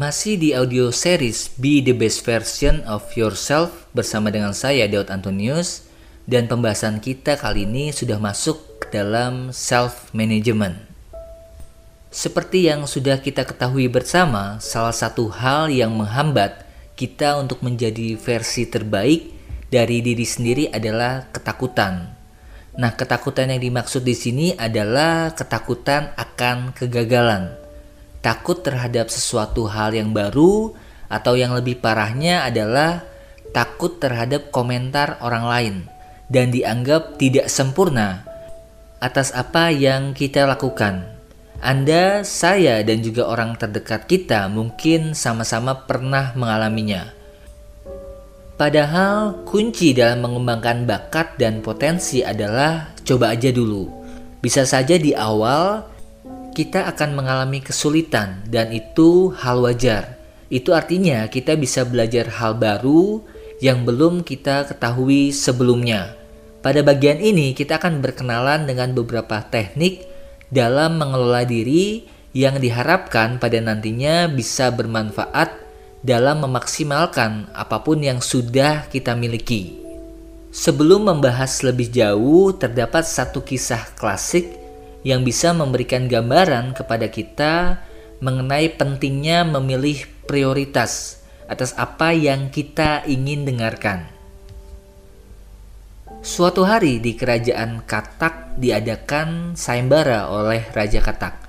Masih di audio series Be the Best Version of Yourself bersama dengan saya Daud Antonius dan pembahasan kita kali ini sudah masuk ke dalam self management. Seperti yang sudah kita ketahui bersama, salah satu hal yang menghambat kita untuk menjadi versi terbaik dari diri sendiri adalah ketakutan. Nah, ketakutan yang dimaksud di sini adalah ketakutan akan kegagalan takut terhadap sesuatu hal yang baru, atau yang lebih parahnya adalah takut terhadap komentar orang lain dan dianggap tidak sempurna atas apa yang kita lakukan. Anda, saya, dan juga orang terdekat kita mungkin sama-sama pernah mengalaminya. Padahal kunci dalam mengembangkan bakat dan potensi adalah coba aja dulu. Bisa saja di awal kita akan mengalami kesulitan dan itu hal wajar. Itu artinya kita bisa belajar hal baru yang belum kita ketahui sebelumnya. Pada bagian ini kita akan berkenalan dengan beberapa teknik dalam mengelola diri yang diharapkan pada nantinya bisa bermanfaat dalam memaksimalkan apa pun yang sudah kita miliki. Sebelum membahas lebih jauh, terdapat satu kisah klasik yang bisa memberikan gambaran kepada kita mengenai pentingnya memilih prioritas atas apa yang kita ingin dengarkan. Suatu hari di kerajaan Katak diadakan sayembara oleh Raja Katak.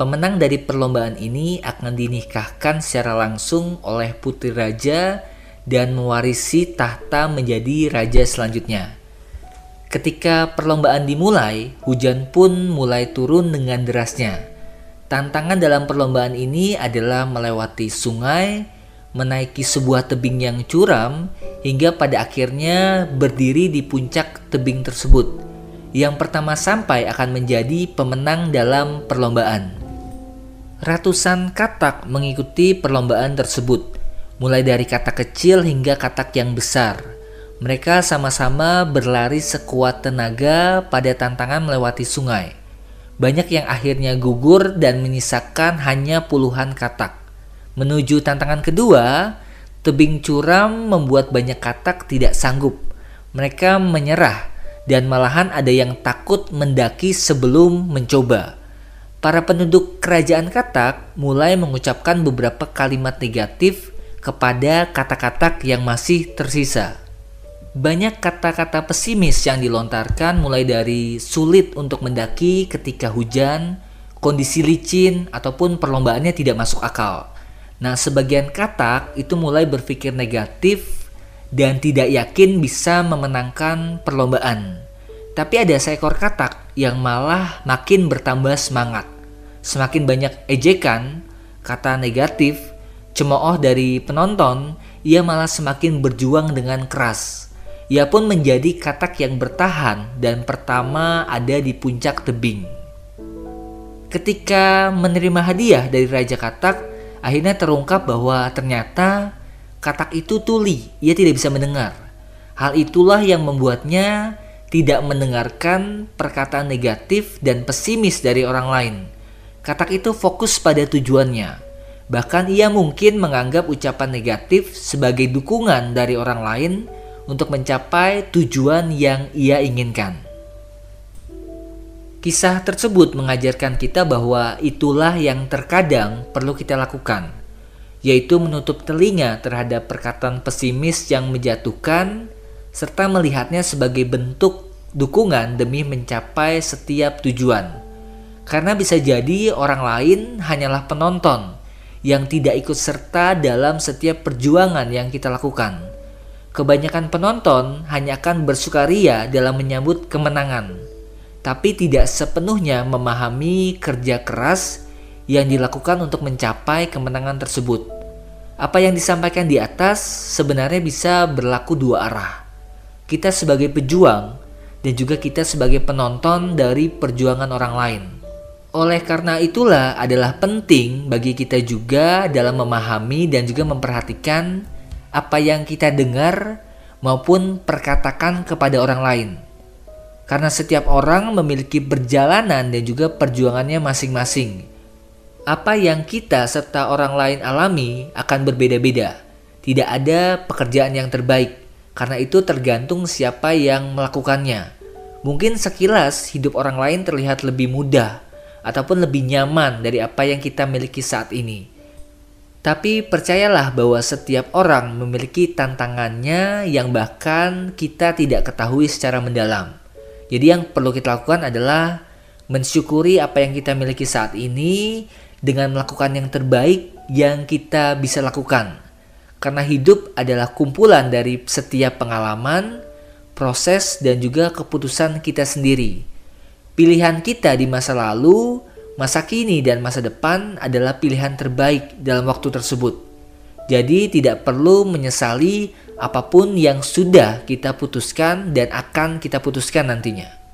Pemenang dari perlombaan ini akan dinikahkan secara langsung oleh putri raja dan mewarisi tahta menjadi raja selanjutnya. Ketika perlombaan dimulai, hujan pun mulai turun dengan derasnya. Tantangan dalam perlombaan ini adalah melewati sungai, menaiki sebuah tebing yang curam, hingga pada akhirnya berdiri di puncak tebing tersebut. Yang pertama sampai akan menjadi pemenang dalam perlombaan. Ratusan katak mengikuti perlombaan tersebut, mulai dari katak kecil hingga katak yang besar. Mereka sama-sama berlari sekuat tenaga pada tantangan melewati sungai. Banyak yang akhirnya gugur dan menyisakan hanya puluhan katak. Menuju tantangan kedua, tebing curam membuat banyak katak tidak sanggup. Mereka menyerah dan malahan ada yang takut mendaki sebelum mencoba. Para penduduk kerajaan katak mulai mengucapkan beberapa kalimat negatif kepada kata-kata yang masih tersisa banyak kata-kata pesimis yang dilontarkan mulai dari sulit untuk mendaki ketika hujan, kondisi licin, ataupun perlombaannya tidak masuk akal. Nah, sebagian katak itu mulai berpikir negatif dan tidak yakin bisa memenangkan perlombaan. Tapi ada seekor katak yang malah makin bertambah semangat. Semakin banyak ejekan, kata negatif, cemooh dari penonton, ia malah semakin berjuang dengan keras ia pun menjadi katak yang bertahan dan pertama ada di puncak tebing. Ketika menerima hadiah dari Raja Katak, akhirnya terungkap bahwa ternyata katak itu tuli, ia tidak bisa mendengar. Hal itulah yang membuatnya tidak mendengarkan perkataan negatif dan pesimis dari orang lain. Katak itu fokus pada tujuannya. Bahkan ia mungkin menganggap ucapan negatif sebagai dukungan dari orang lain untuk mencapai tujuan yang ia inginkan. Kisah tersebut mengajarkan kita bahwa itulah yang terkadang perlu kita lakukan, yaitu menutup telinga terhadap perkataan pesimis yang menjatuhkan, serta melihatnya sebagai bentuk dukungan demi mencapai setiap tujuan. Karena bisa jadi orang lain hanyalah penonton yang tidak ikut serta dalam setiap perjuangan yang kita lakukan kebanyakan penonton hanya akan bersukaria dalam menyambut kemenangan, tapi tidak sepenuhnya memahami kerja keras yang dilakukan untuk mencapai kemenangan tersebut. Apa yang disampaikan di atas sebenarnya bisa berlaku dua arah. Kita sebagai pejuang dan juga kita sebagai penonton dari perjuangan orang lain. Oleh karena itulah adalah penting bagi kita juga dalam memahami dan juga memperhatikan apa yang kita dengar maupun perkatakan kepada orang lain. Karena setiap orang memiliki perjalanan dan juga perjuangannya masing-masing. Apa yang kita serta orang lain alami akan berbeda-beda. Tidak ada pekerjaan yang terbaik, karena itu tergantung siapa yang melakukannya. Mungkin sekilas hidup orang lain terlihat lebih mudah ataupun lebih nyaman dari apa yang kita miliki saat ini. Tapi percayalah bahwa setiap orang memiliki tantangannya yang bahkan kita tidak ketahui secara mendalam. Jadi yang perlu kita lakukan adalah mensyukuri apa yang kita miliki saat ini dengan melakukan yang terbaik yang kita bisa lakukan. Karena hidup adalah kumpulan dari setiap pengalaman, proses, dan juga keputusan kita sendiri. Pilihan kita di masa lalu, masa kini, dan masa depan adalah pilihan terbaik dalam waktu tersebut. Jadi, tidak perlu menyesali apa pun yang sudah kita putuskan dan akan kita putuskan nantinya.